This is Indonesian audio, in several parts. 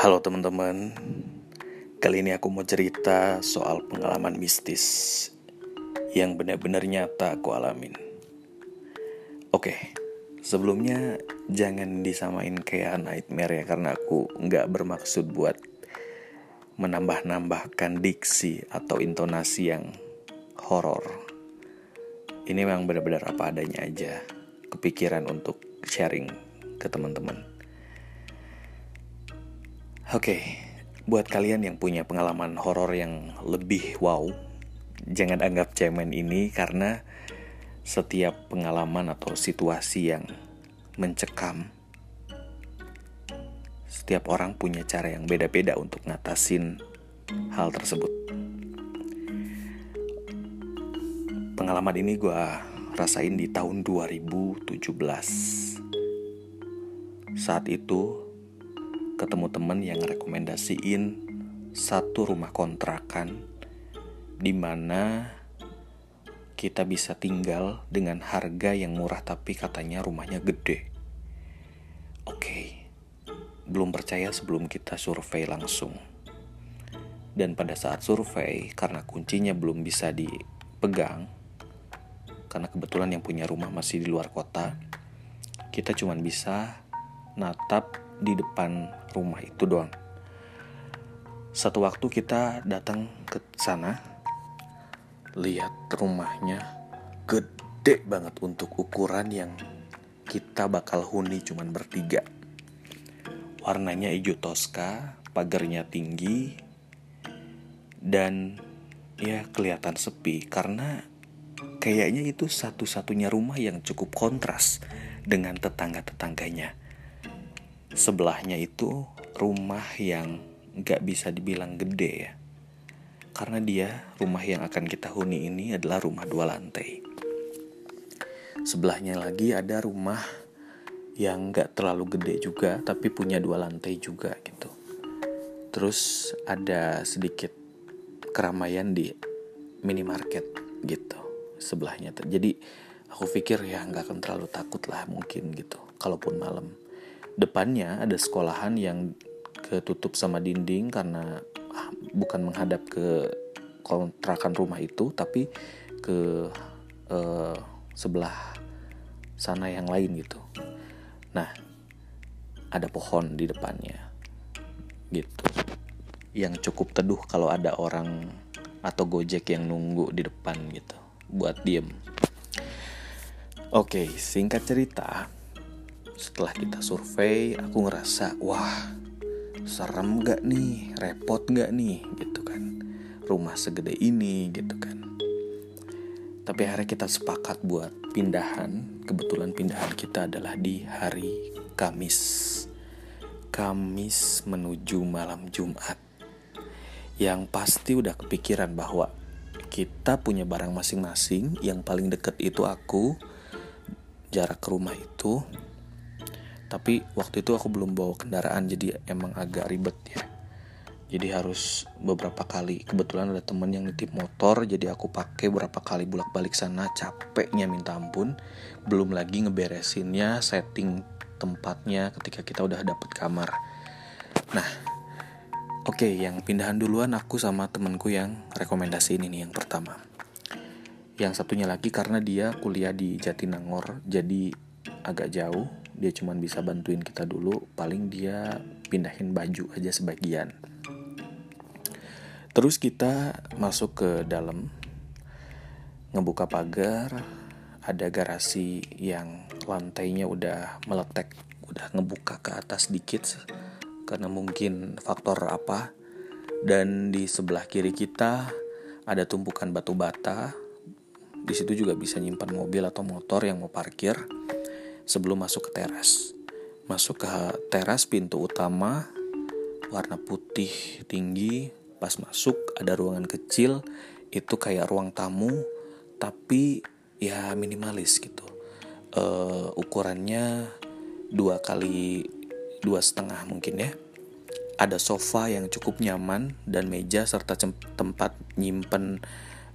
Halo teman-teman, kali ini aku mau cerita soal pengalaman mistis yang benar-benar nyata aku alamin. Oke, sebelumnya jangan disamain kayak nightmare ya karena aku nggak bermaksud buat menambah-nambahkan diksi atau intonasi yang horor. Ini memang benar-benar apa adanya aja, kepikiran untuk sharing ke teman-teman. Oke, okay, buat kalian yang punya pengalaman horor yang lebih wow, jangan anggap cemen ini karena setiap pengalaman atau situasi yang mencekam, setiap orang punya cara yang beda-beda untuk ngatasin hal tersebut. Pengalaman ini gue rasain di tahun 2017. Saat itu ketemu temen yang rekomendasiin satu rumah kontrakan di mana kita bisa tinggal dengan harga yang murah tapi katanya rumahnya gede. Oke, belum percaya sebelum kita survei langsung. Dan pada saat survei, karena kuncinya belum bisa dipegang, karena kebetulan yang punya rumah masih di luar kota, kita cuma bisa natap di depan rumah itu doang. Satu waktu kita datang ke sana, lihat rumahnya gede banget untuk ukuran yang kita bakal huni cuman bertiga. Warnanya hijau toska, pagarnya tinggi, dan ya kelihatan sepi karena kayaknya itu satu-satunya rumah yang cukup kontras dengan tetangga-tetangganya sebelahnya itu rumah yang gak bisa dibilang gede ya. Karena dia rumah yang akan kita huni ini adalah rumah dua lantai. Sebelahnya lagi ada rumah yang gak terlalu gede juga tapi punya dua lantai juga gitu. Terus ada sedikit keramaian di minimarket gitu sebelahnya. Jadi aku pikir ya nggak akan terlalu takut lah mungkin gitu kalaupun malam depannya ada sekolahan yang ketutup sama dinding karena ah, bukan menghadap ke kontrakan rumah itu tapi ke uh, sebelah sana yang lain gitu. Nah, ada pohon di depannya. Gitu. Yang cukup teduh kalau ada orang atau Gojek yang nunggu di depan gitu buat diem. Oke, singkat cerita, setelah kita survei aku ngerasa wah serem gak nih? Repot gak nih? Gitu kan. Rumah segede ini gitu kan. Tapi akhirnya kita sepakat buat pindahan. Kebetulan pindahan kita adalah di hari Kamis. Kamis menuju malam Jumat. Yang pasti udah kepikiran bahwa kita punya barang masing-masing. Yang paling deket itu aku. Jarak ke rumah itu tapi waktu itu aku belum bawa kendaraan jadi emang agak ribet ya. Jadi harus beberapa kali kebetulan ada temen yang nitip motor jadi aku pakai beberapa kali bolak balik sana capeknya minta ampun. Belum lagi ngeberesinnya setting tempatnya ketika kita udah dapet kamar. Nah oke okay, yang pindahan duluan aku sama temenku yang rekomendasi ini nih yang pertama. Yang satunya lagi karena dia kuliah di Jatinangor jadi agak jauh dia cuma bisa bantuin kita dulu paling dia pindahin baju aja sebagian. Terus kita masuk ke dalam ngebuka pagar ada garasi yang lantainya udah meletek udah ngebuka ke atas dikit karena mungkin faktor apa. Dan di sebelah kiri kita ada tumpukan batu bata. Di situ juga bisa nyimpan mobil atau motor yang mau parkir sebelum masuk ke teras. Masuk ke teras pintu utama warna putih tinggi. Pas masuk ada ruangan kecil itu kayak ruang tamu tapi ya minimalis gitu. Uh, ukurannya dua kali dua setengah mungkin ya. Ada sofa yang cukup nyaman dan meja serta tempat nyimpen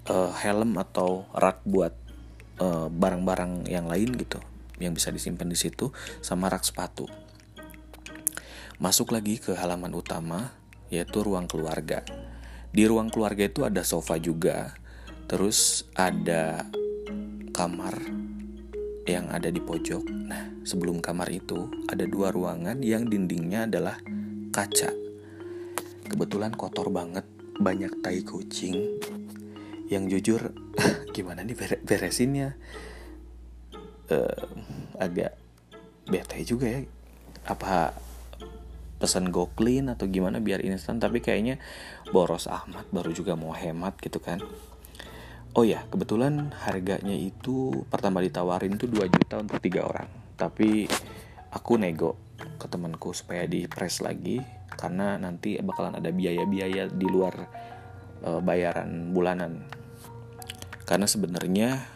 uh, helm atau rak buat eh, barang-barang uh, yang lain gitu yang bisa disimpan di situ sama rak sepatu. masuk lagi ke halaman utama yaitu ruang keluarga. Di ruang keluarga itu ada sofa juga terus ada kamar yang ada di pojok. Nah sebelum kamar itu ada dua ruangan yang dindingnya adalah kaca. Kebetulan kotor banget banyak tai kucing. Yang jujur gimana nih beresinnya uh, agak bete juga ya. Apa pesan go clean atau gimana biar instan tapi kayaknya boros amat baru juga mau hemat gitu kan. Oh ya kebetulan harganya itu pertama ditawarin tuh 2 juta untuk tiga orang. Tapi aku nego ke temanku supaya di press lagi karena nanti bakalan ada biaya-biaya di luar uh, bayaran bulanan. Karena sebenarnya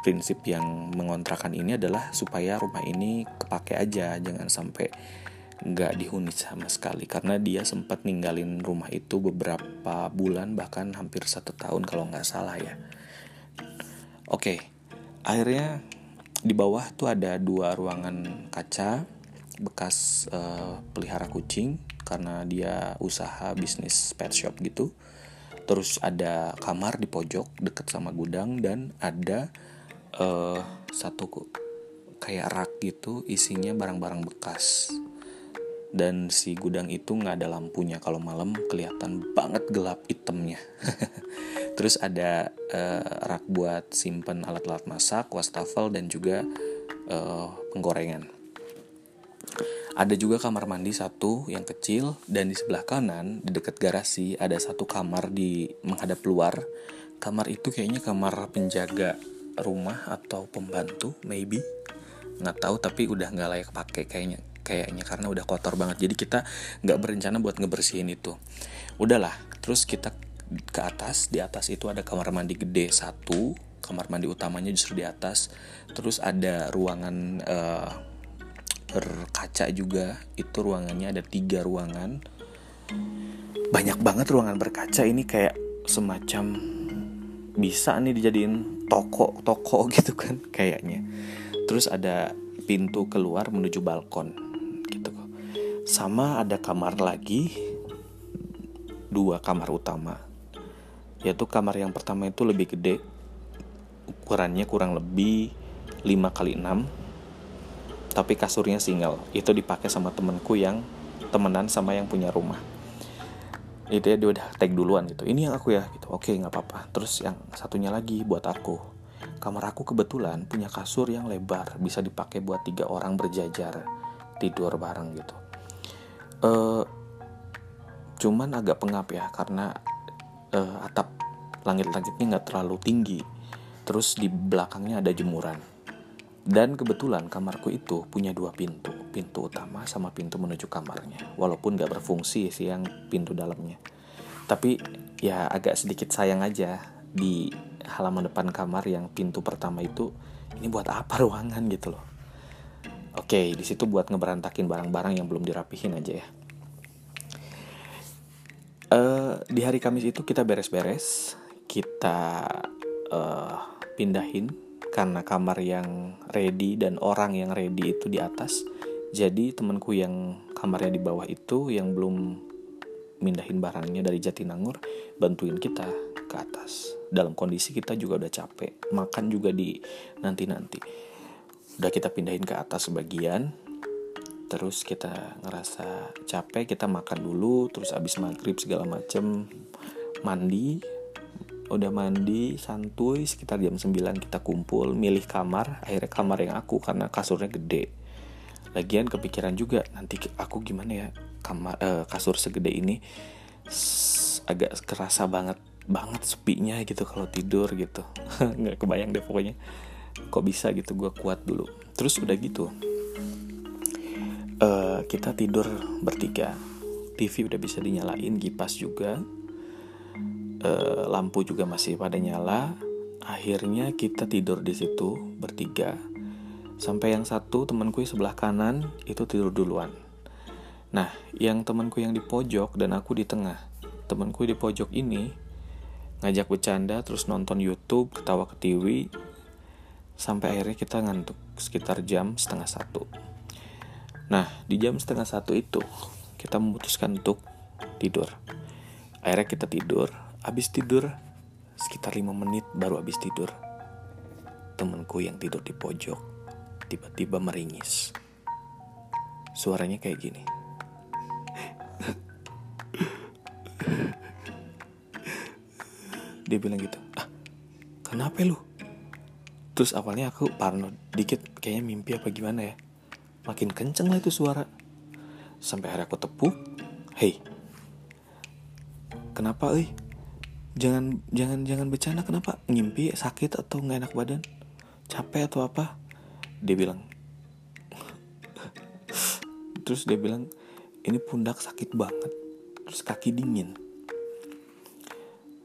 prinsip yang mengontrakan ini adalah supaya rumah ini kepake aja jangan sampai nggak dihuni sama sekali. Karena dia sempat ninggalin rumah itu beberapa bulan bahkan hampir satu tahun kalau nggak salah ya. Oke akhirnya di bawah tuh ada dua ruangan kaca bekas uh, pelihara kucing karena dia usaha bisnis pet shop gitu. Terus ada kamar di pojok deket sama gudang dan ada uh, satu kayak rak gitu isinya barang-barang bekas. Dan si gudang itu nggak ada lampunya. Kalau malam kelihatan banget gelap hitamnya. Terus ada uh, rak buat simpen alat-alat masak wastafel dan juga uh, penggorengan. Ada juga kamar mandi satu yang kecil dan di sebelah kanan di dekat garasi ada satu kamar di menghadap luar. Kamar itu kayaknya kamar penjaga rumah atau pembantu maybe. Nggak tahu tapi udah nggak layak pakai kayaknya kayaknya karena udah kotor banget. Jadi kita nggak berencana buat ngebersihin itu. Udahlah terus kita ke atas. Di atas itu ada kamar mandi gede satu. Kamar mandi utamanya justru di atas. Terus ada ruangan uh, berkaca juga. Itu ruangannya ada tiga ruangan. Banyak banget ruangan berkaca. Ini kayak semacam bisa nih dijadiin toko toko gitu kan kayaknya. Terus ada pintu keluar menuju balkon gitu sama ada kamar lagi dua kamar utama. Yaitu kamar yang pertama itu lebih gede ukurannya kurang lebih 5 kali 6 tapi kasurnya single. Itu dipakai sama temenku yang temenan sama yang punya rumah itu ya dia udah tag duluan gitu. Ini yang aku ya gitu. Oke nggak apa-apa. Terus yang satunya lagi buat aku. Kamar aku kebetulan punya kasur yang lebar bisa dipakai buat tiga orang berjajar tidur bareng gitu. Uh, cuman agak pengap ya karena uh, atap langit-langitnya nggak terlalu tinggi. Terus di belakangnya ada jemuran. Dan kebetulan kamarku itu punya dua pintu, pintu utama sama pintu menuju kamarnya. Walaupun gak berfungsi sih yang pintu dalamnya. Tapi ya agak sedikit sayang aja di halaman depan kamar yang pintu pertama itu ini buat apa ruangan gitu loh. Oke, di situ buat ngeberantakin barang-barang yang belum dirapihin aja ya. Uh, di hari Kamis itu kita beres-beres, kita uh, pindahin karena kamar yang ready dan orang yang ready itu di atas jadi temanku yang kamarnya di bawah itu yang belum mindahin barangnya dari Jatinangor bantuin kita ke atas. Dalam kondisi kita juga udah capek makan juga di nanti-nanti. Udah kita pindahin ke atas sebagian terus kita ngerasa capek kita makan dulu terus abis maghrib segala macem mandi. Udah mandi santuy sekitar jam 9 kita kumpul milih kamar akhirnya kamar yang aku karena kasurnya gede lagian kepikiran juga nanti aku gimana ya kamar eh, kasur segede ini agak kerasa banget banget sepinya gitu kalau tidur gitu. Nggak kebayang deh pokoknya. Kok bisa gitu gue kuat dulu. Terus udah gitu uh, kita tidur bertiga. TV udah bisa dinyalain kipas juga. Uh, lampu juga masih pada nyala. Akhirnya kita tidur di situ bertiga. Sampai yang satu temanku sebelah kanan itu tidur duluan. Nah, yang temanku yang di pojok dan aku di tengah. Temanku di pojok ini ngajak bercanda terus nonton YouTube, ketawa ke TV sampai akhirnya kita ngantuk sekitar jam setengah satu. Nah, di jam setengah satu itu kita memutuskan untuk tidur akhirnya kita tidur habis tidur sekitar lima menit baru habis tidur temanku yang tidur di pojok tiba-tiba meringis. Suaranya kayak gini. Dia bilang gitu ah kenapa lu? Terus awalnya aku parno dikit kayaknya mimpi apa gimana ya. Makin kenceng lah itu suara. Sampai akhirnya aku tepuk hei kenapa eh? Jangan jangan jangan bercanda kenapa? Ngimpi sakit atau nggak enak badan? Capek atau apa dia bilang terus dia bilang ini pundak sakit banget terus kaki dingin.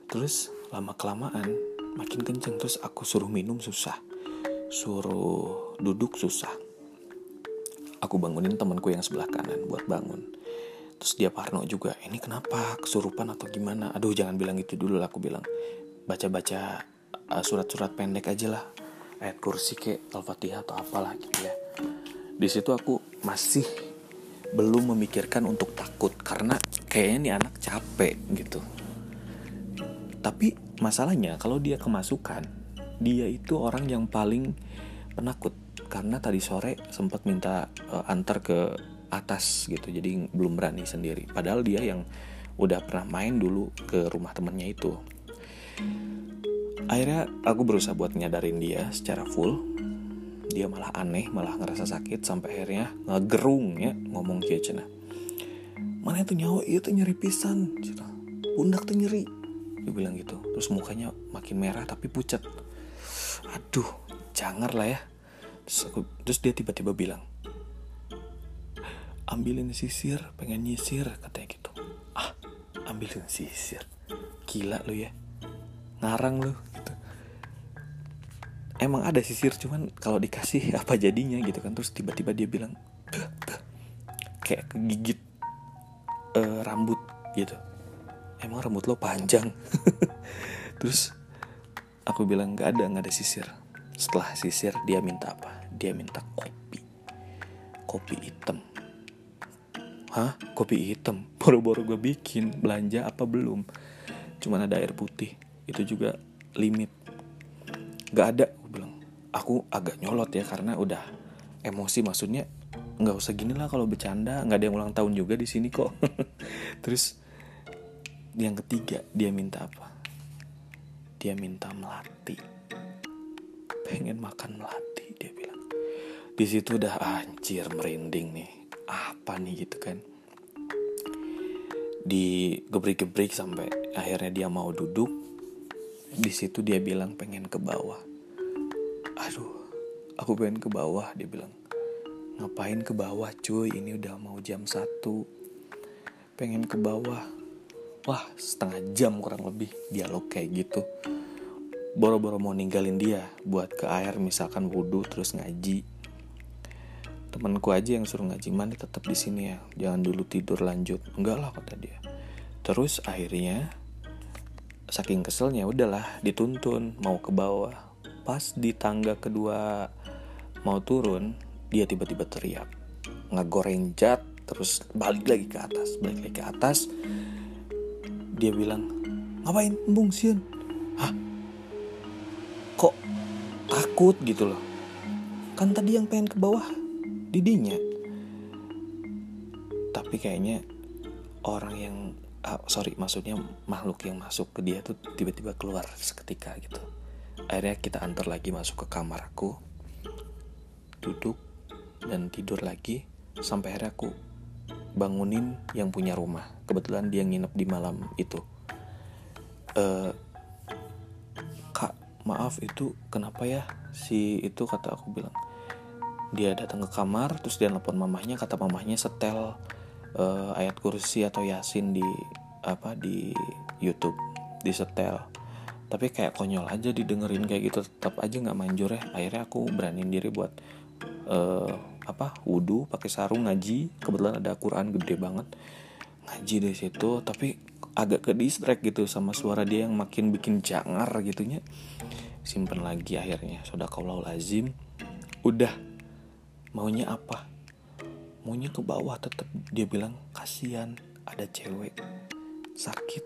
Terus lama kelamaan makin kenceng terus aku suruh minum susah suruh duduk susah. Aku bangunin temanku yang sebelah kanan buat bangun. Terus dia parno juga ini kenapa kesurupan atau gimana? Aduh jangan bilang itu dulu lah aku bilang. Baca-baca uh, surat-surat pendek aja lah ayat kursi kayak al-fatihah atau apalah gitu ya. Di situ aku masih belum memikirkan untuk takut karena kayaknya nih anak capek gitu. Tapi masalahnya kalau dia kemasukan dia itu orang yang paling penakut. Karena tadi sore sempat minta uh, antar ke atas gitu jadi belum berani sendiri. Padahal dia yang udah pernah main dulu ke rumah temennya itu akhirnya aku berusaha buat nyadarin dia secara full. Dia malah aneh malah ngerasa sakit sampai akhirnya ngegerung ya ngomong kayak cina mana itu nyawa? Itu nyeri pisan. Pundak tuh nyeri. Dia bilang gitu. Terus mukanya makin merah tapi pucat. Aduh jangan lah ya. Terus, aku, terus dia tiba-tiba bilang ambilin sisir pengen nyisir katanya gitu. Ah ambilin sisir? Gila lu ya. Ngarang lu emang ada sisir cuman kalau dikasih apa jadinya gitu kan. Terus tiba-tiba dia bilang kayak kegigit uh, rambut gitu. Emang rambut lo panjang? Terus aku bilang nggak ada nggak ada sisir. Setelah sisir dia minta apa? Dia minta kopi. Kopi hitam. Hah? Kopi hitam? Baru-baru gue bikin belanja apa belum? Cuman ada air putih. Itu juga limit nggak ada. Aku bilang aku agak nyolot ya karena udah emosi maksudnya nggak usah gini lah kalau bercanda. Nggak ada yang ulang tahun juga di sini kok. Terus yang ketiga dia minta apa? Dia minta melati. Pengen makan melati dia bilang. Di situ udah anjir merinding nih. Apa nih? Gitu kan. Di gebrik-gebrik sampai akhirnya dia mau duduk di situ dia bilang pengen ke bawah. Aduh aku pengen ke bawah dia bilang. Ngapain ke bawah cuy? Ini udah mau jam satu. Pengen ke bawah. Wah setengah jam kurang lebih dialog kayak gitu. Boro-boro mau ninggalin dia buat ke air misalkan wudhu terus ngaji. Temanku aja yang suruh ngaji. Mana tetap di sini ya? Jangan dulu tidur lanjut. Enggak lah kata dia. Terus akhirnya saking keselnya udahlah dituntun mau ke bawah. Pas di tangga kedua mau turun dia tiba-tiba teriak ngegoreng jat terus balik lagi ke atas balik lagi ke atas. Dia bilang ngapain embung siun? Hah? Kok takut gitu loh? Kan tadi yang pengen ke bawah didinya. Tapi kayaknya orang yang ah, sorry maksudnya makhluk yang masuk ke dia tuh tiba-tiba keluar seketika gitu. Akhirnya kita antar lagi masuk ke kamarku duduk dan tidur lagi sampai akhirnya aku bangunin yang punya rumah. Kebetulan dia nginep di malam itu. E, kak maaf itu kenapa ya? Si itu kata aku bilang. Dia datang ke kamar terus dia nelfon mamahnya kata mamahnya setel uh, ayat kursi atau yasin di apa di YouTube di setel. Tapi kayak konyol aja didengerin kayak gitu tetap aja nggak manjur ya. Akhirnya aku beraniin diri buat uh, apa wudhu pakai sarung ngaji. Kebetulan ada Quran gede banget. Ngaji dari situ tapi agak ke distract gitu sama suara dia yang makin bikin jangar gitunya simpen lagi akhirnya. Sudah kaulah lazim udah. Maunya apa maunya ke bawah tetap dia bilang kasihan ada cewek sakit.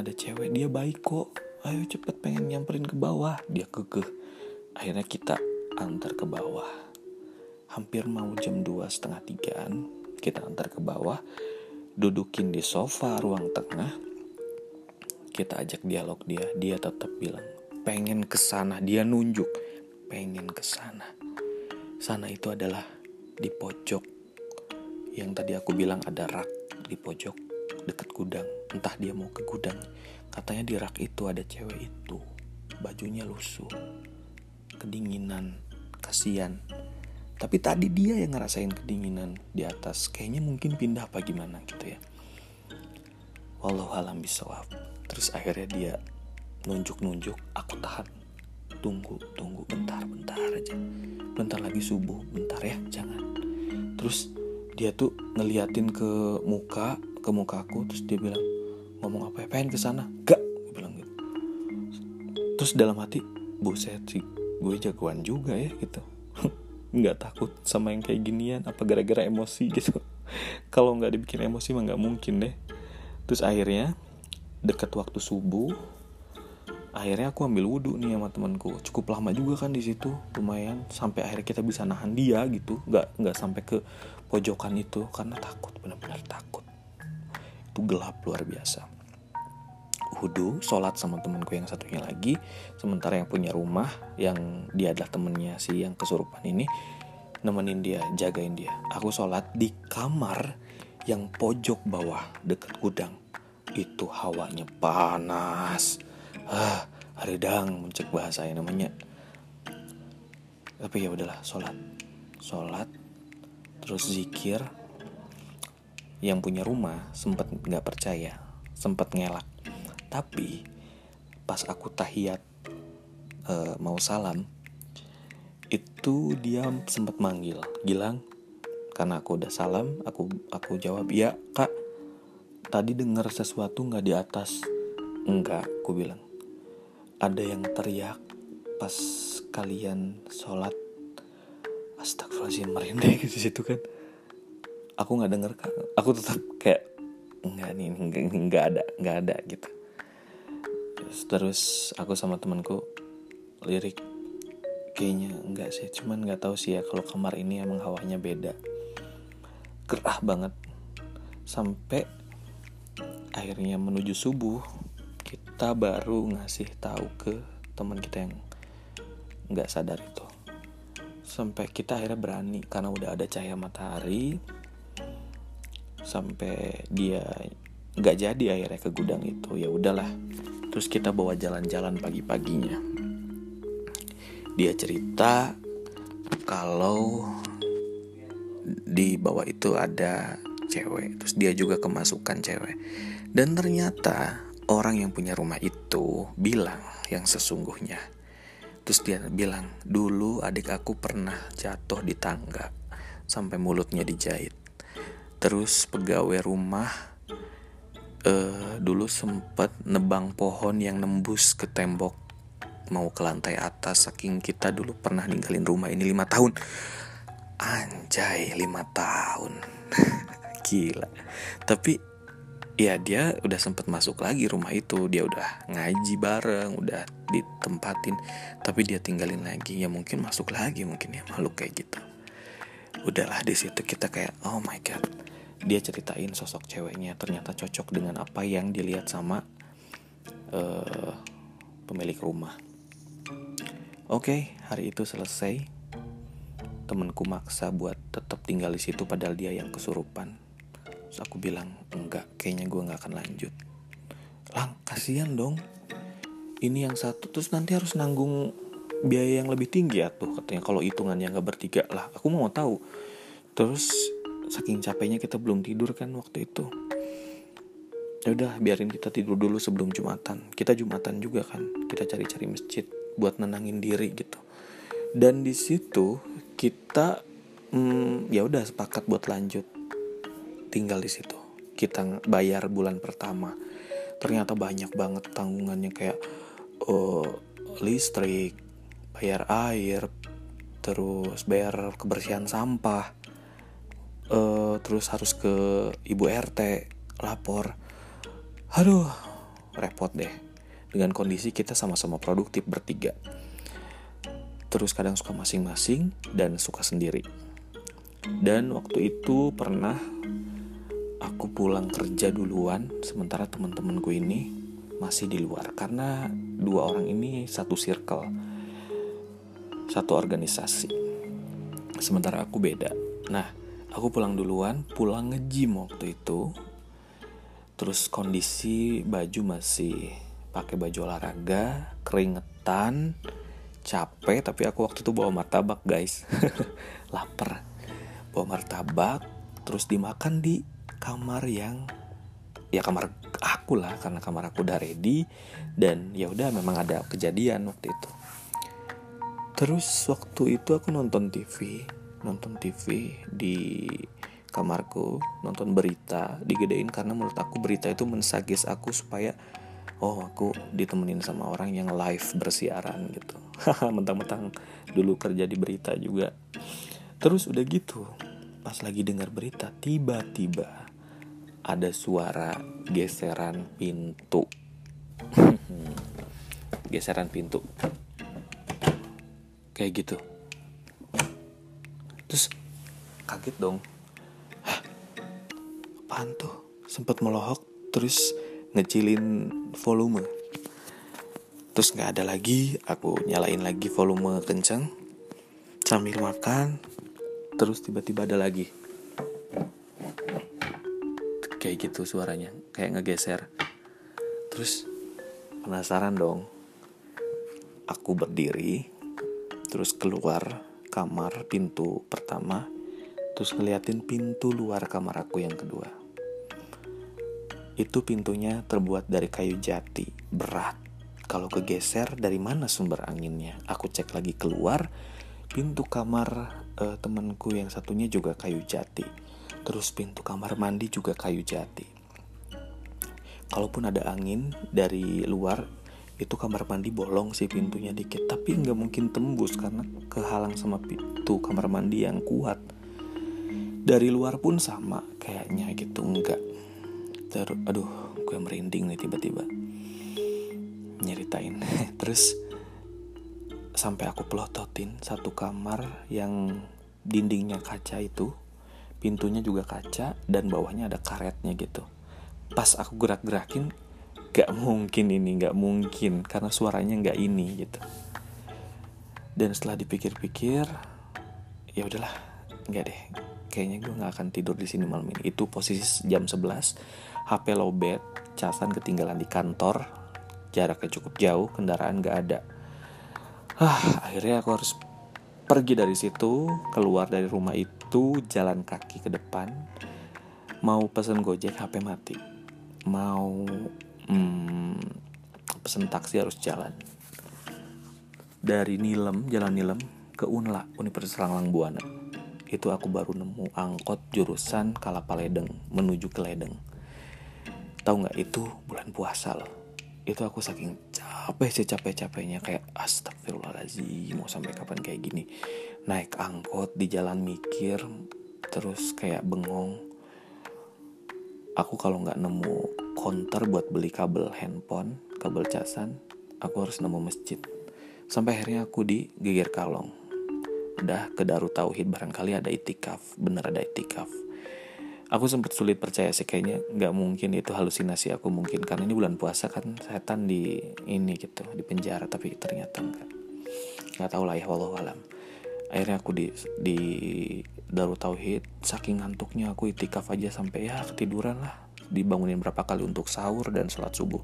Ada cewek dia baik kok. Ayo cepet pengen nyamperin ke bawah. Dia kekeh. Akhirnya kita antar ke bawah. Hampir mau jam dua setengah tigaan kita antar ke bawah. Dudukin di sofa ruang tengah. Kita ajak dialog dia. Dia tetap bilang pengen ke sana. Dia nunjuk pengen ke sana. Sana itu adalah di pojok. Yang tadi aku bilang ada rak di pojok deket gudang. Entah dia mau ke gudang. Katanya di rak itu ada cewek itu. Bajunya lusuh. Kedinginan. Kasihan. Tapi tadi dia yang ngerasain kedinginan di atas. Kayaknya mungkin pindah apa gimana gitu ya. Walau alam bisawab. Terus akhirnya dia nunjuk-nunjuk. Aku tahan tunggu tunggu bentar bentar aja. Bentar lagi subuh bentar ya jangan. Terus dia tuh ngeliatin ke muka ke muka aku terus dia bilang ngomong apa ya? Pengen ke sana? Gak gue bilang gitu. Terus dalam hati buset sih gue jagoan juga ya gitu. Nggak takut sama yang kayak ginian apa gara-gara emosi gitu. Kalau nggak dibikin emosi mah nggak mungkin deh. Terus akhirnya deket waktu subuh akhirnya aku ambil wudhu nih sama temanku. Cukup lama juga kan di situ lumayan. Sampai akhirnya kita bisa nahan dia gitu. Nggak nggak sampai ke pojokan itu karena takut benar-benar takut. Itu gelap luar biasa. Wudhu sholat sama temanku yang satunya lagi. Sementara yang punya rumah yang dia adalah temennya si yang kesurupan ini nemenin dia jagain dia. Aku sholat di kamar yang pojok bawah deket gudang. Itu hawanya panas ah haridang mencek bahasa yang namanya. Tapi ya udahlah sholat. Sholat terus zikir. Yang punya rumah sempat nggak percaya sempat ngelak. Tapi pas aku tahiyat uh, mau salam itu dia sempat manggil. Gilang karena aku udah salam aku aku jawab ya kak tadi dengar sesuatu nggak di atas? Enggak aku bilang ada yang teriak pas kalian sholat. Astagfirullahaladzim merinding di situ kan. Aku nggak denger kak. Aku tetap kayak enggak nih nggak ada nggak ada gitu. Terus aku sama temanku lirik. Kayaknya enggak sih cuman nggak tahu sih ya kalau kamar ini emang hawanya beda. Gerah banget. Sampai akhirnya menuju subuh kita baru ngasih tahu ke teman kita yang nggak sadar itu. Sampai kita akhirnya berani karena udah ada cahaya matahari sampai dia nggak jadi akhirnya ke gudang itu. Ya udahlah terus kita bawa jalan-jalan pagi-paginya. Dia cerita kalau di bawah itu ada cewek terus dia juga kemasukan cewek. Dan ternyata orang yang punya rumah itu bilang yang sesungguhnya. Terus dia bilang dulu adik aku pernah jatuh di tangga sampai mulutnya dijahit. Terus pegawai rumah uh, dulu sempet nebang pohon yang nembus ke tembok mau ke lantai atas. Saking kita dulu pernah ninggalin rumah ini lima tahun. Anjay lima tahun. Gila. Tapi ya dia udah sempet masuk lagi rumah itu dia udah ngaji bareng udah ditempatin tapi dia tinggalin lagi ya mungkin masuk lagi mungkin ya makhluk kayak gitu udahlah di situ kita kayak oh my god dia ceritain sosok ceweknya ternyata cocok dengan apa yang dilihat sama uh, pemilik rumah. Oke, okay, hari itu selesai. Temenku maksa buat tetap tinggal di situ padahal dia yang kesurupan. Terus aku bilang, enggak, kayaknya gue nggak akan lanjut. Lang, kasihan dong. Ini yang satu, terus nanti harus nanggung biaya yang lebih tinggi ya tuh katanya kalau hitungannya nggak bertiga lah. Aku mau tahu. Terus saking capeknya kita belum tidur kan waktu itu ya udah biarin kita tidur dulu sebelum jumatan kita jumatan juga kan kita cari-cari masjid buat nenangin diri gitu dan di situ kita hmm, ya udah sepakat buat lanjut tinggal di situ. Kita bayar bulan pertama. Ternyata banyak banget tanggungannya kayak uh, listrik bayar air terus bayar kebersihan sampah uh, terus harus ke ibu rt lapor. Aduh repot deh. Dengan kondisi kita sama-sama produktif bertiga. Terus kadang suka masing-masing dan suka sendiri. Dan waktu itu pernah aku pulang kerja duluan sementara teman-temanku ini masih di luar. Karena dua orang ini satu circle satu organisasi. Sementara aku beda. Nah aku pulang duluan pulang ngejim waktu itu. Terus kondisi baju masih pakai baju olahraga keringetan capek. Tapi aku waktu itu bawa martabak guys. Lapar. Bawa martabak terus dimakan di kamar yang ya kamar aku lah karena kamar aku udah ready dan ya udah memang ada kejadian waktu itu. Terus waktu itu aku nonton TV nonton TV di kamarku nonton berita digedein karena menurut aku berita itu mensagis aku supaya oh aku ditemenin sama orang yang live bersiaran gitu. Mentang-mentang dulu kerja di berita juga. Terus udah gitu pas lagi dengar berita tiba-tiba ada suara geseran pintu. geseran pintu. Kayak gitu. Terus kaget dong. Apaan tuh? Sempet melohok terus ngecilin volume. Terus nggak ada lagi, aku nyalain lagi volume kenceng sambil makan. Terus tiba-tiba ada lagi kayak gitu suaranya kayak ngegeser. Terus penasaran dong aku berdiri terus keluar kamar pintu pertama terus ngeliatin pintu luar kamar aku yang kedua. Itu pintunya terbuat dari kayu jati berat. Kalau kegeser dari mana sumber anginnya? Aku cek lagi keluar pintu kamar uh, temanku yang satunya juga kayu jati Terus pintu kamar mandi juga kayu jati. Kalaupun ada angin dari luar, itu kamar mandi bolong sih pintunya dikit, tapi nggak mungkin tembus karena kehalang sama pintu kamar mandi yang kuat. Dari luar pun sama kayaknya gitu enggak. Terus, aduh, gue merinding nih tiba-tiba nyeritain. Terus sampai aku pelototin satu kamar yang dindingnya kaca itu pintunya juga kaca dan bawahnya ada karetnya gitu. Pas aku gerak-gerakin gak mungkin ini gak mungkin karena suaranya gak ini gitu. Dan setelah dipikir-pikir ya udahlah nggak deh. Kayaknya gue nggak akan tidur di sini malam ini. Itu posisi jam 11 HP lowbat casan ketinggalan di kantor jaraknya cukup jauh kendaraan gak ada. Ah akhirnya aku harus pergi dari situ keluar dari rumah itu jalan kaki ke depan. Mau pesen gojek HP mati. Mau hmm, pesen taksi harus jalan. Dari Nilem jalan Nilem ke Unla Universitas Langlang Buana itu aku baru nemu angkot jurusan Kalapaledeng menuju ke Ledeng. Tahu nggak? Itu bulan puasa loh. Itu aku saking capek sih capek-capeknya. Kayak astagfirullahaladzim mau sampai kapan kayak gini? Naik angkot di jalan mikir terus kayak bengong. Aku kalau nggak nemu konter buat beli kabel handphone kabel casan aku harus nemu masjid. Sampai akhirnya aku di Geger Kalong. Udah ke Darut Tauhid barangkali ada itikaf bener ada itikaf aku sempat sulit percaya sih kayaknya nggak mungkin itu halusinasi aku mungkin karena ini bulan puasa kan setan di ini gitu di penjara tapi ternyata enggak nggak tahu lah ya walau alam. Akhirnya aku di di Darut Tauhid saking ngantuknya aku itikaf aja sampai ya ketiduran lah. Dibangunin berapa kali untuk sahur dan sholat subuh.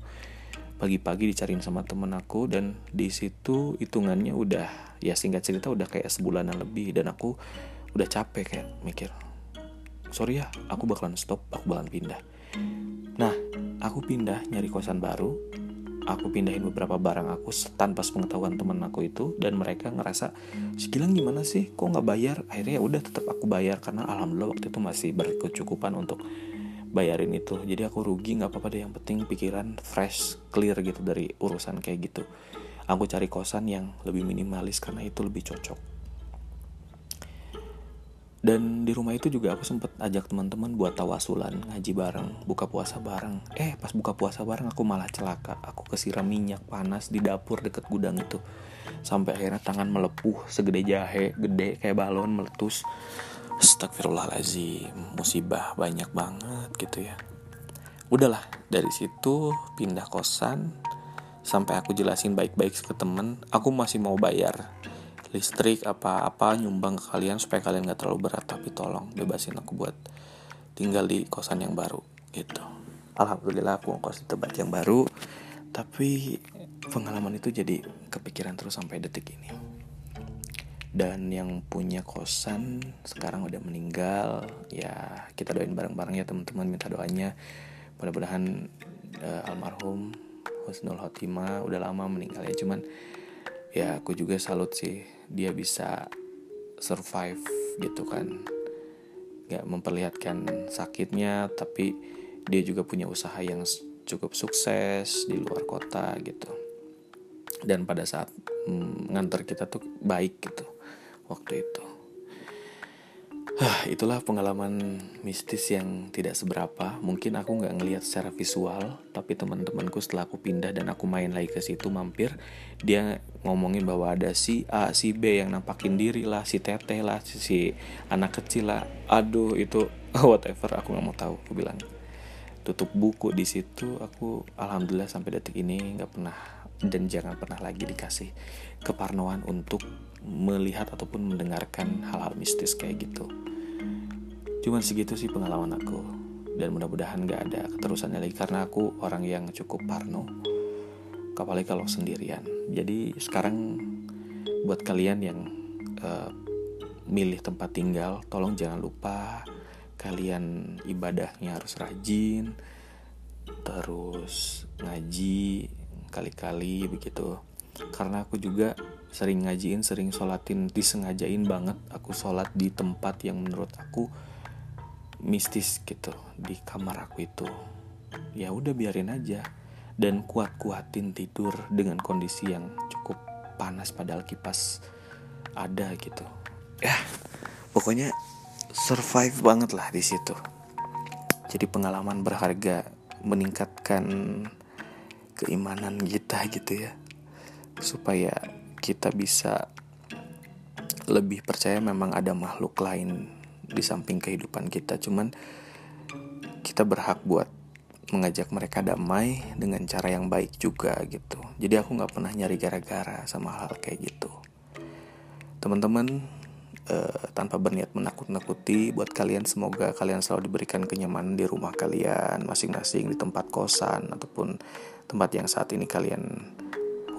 Pagi-pagi dicariin sama temen aku dan di situ hitungannya udah ya singkat cerita udah kayak sebulanan lebih dan aku udah capek kayak mikir sorry ya aku bakalan stop aku bakalan pindah. Nah aku pindah nyari kosan baru. Aku pindahin beberapa barang aku tanpa pengetahuan temen aku itu dan mereka ngerasa si Gilang gimana sih? Kok nggak bayar? Akhirnya ya udah tetap aku bayar karena alhamdulillah waktu itu masih berkecukupan untuk bayarin itu. Jadi aku rugi nggak apa-apa deh yang penting pikiran fresh clear gitu dari urusan kayak gitu. Aku cari kosan yang lebih minimalis karena itu lebih cocok dan di rumah itu juga aku sempet ajak teman-teman buat tawasulan ngaji bareng buka puasa bareng. Eh pas buka puasa bareng aku malah celaka. Aku kesiram minyak panas di dapur deket gudang itu. Sampai akhirnya tangan melepuh segede jahe gede kayak balon meletus. Astagfirullahaladzim musibah banyak banget gitu ya. Udahlah dari situ pindah kosan. Sampai aku jelasin baik-baik ke temen aku masih mau bayar listrik apa-apa nyumbang ke kalian supaya kalian gak terlalu berat. Tapi tolong bebasin aku buat tinggal di kosan yang baru gitu. Alhamdulillah aku ngkos di tempat yang baru. Tapi pengalaman itu jadi kepikiran terus sampai detik ini. Dan yang punya kosan sekarang udah meninggal. Ya kita doain bareng-bareng ya teman-teman minta doanya. Mudah-mudahan uh, almarhum Husnul Khotimah udah lama meninggal ya. Cuman ya aku juga salut sih dia bisa survive gitu kan. Nggak memperlihatkan sakitnya tapi dia juga punya usaha yang cukup sukses di luar kota gitu. Dan pada saat mm, ngantar kita tuh baik gitu waktu itu itulah pengalaman mistis yang tidak seberapa. Mungkin aku nggak ngelihat secara visual, tapi teman-temanku setelah aku pindah dan aku main lagi ke situ mampir, dia ngomongin bahwa ada si A, si B yang nampakin diri lah, si Teteh lah, si, si anak kecil lah. Aduh itu whatever aku nggak mau tahu. Aku bilang tutup buku di situ. Aku alhamdulillah sampai detik ini nggak pernah dan jangan pernah lagi dikasih keparnoan untuk melihat ataupun mendengarkan hal-hal mistis kayak gitu. Cuman segitu sih pengalaman aku dan mudah-mudahan gak ada keterusannya lagi karena aku orang yang cukup parno. Apalagi kalau sendirian. Jadi sekarang buat kalian yang uh, milih tempat tinggal, tolong jangan lupa kalian ibadahnya harus rajin, terus ngaji kali-kali begitu. Karena aku juga sering ngajiin, sering sholatin, disengajain banget aku sholat di tempat yang menurut aku mistis gitu di kamar aku itu. Ya udah biarin aja dan kuat-kuatin tidur dengan kondisi yang cukup panas padahal kipas ada gitu. Ya pokoknya survive banget lah di situ. Jadi pengalaman berharga meningkatkan keimanan kita gitu ya. Supaya kita bisa lebih percaya memang ada makhluk lain di samping kehidupan kita. Cuman kita berhak buat mengajak mereka damai dengan cara yang baik juga gitu. Jadi aku nggak pernah nyari gara-gara sama hal, -hal kayak gitu. Teman-teman eh, tanpa berniat menakut-nakuti buat kalian semoga kalian selalu diberikan kenyamanan di rumah kalian masing-masing di tempat kosan ataupun tempat yang saat ini kalian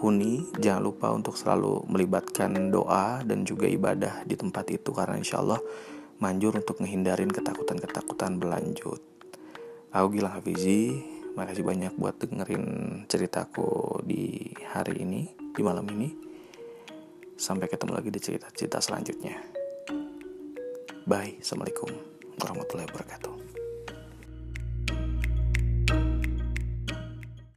huni. Jangan lupa untuk selalu melibatkan doa dan juga ibadah di tempat itu karena insya Allah manjur untuk menghindarin ketakutan-ketakutan berlanjut. Aku Gilang Hafizi, makasih banyak buat dengerin ceritaku di hari ini, di malam ini. Sampai ketemu lagi di cerita-cerita selanjutnya. Bye, Assalamualaikum warahmatullahi wabarakatuh.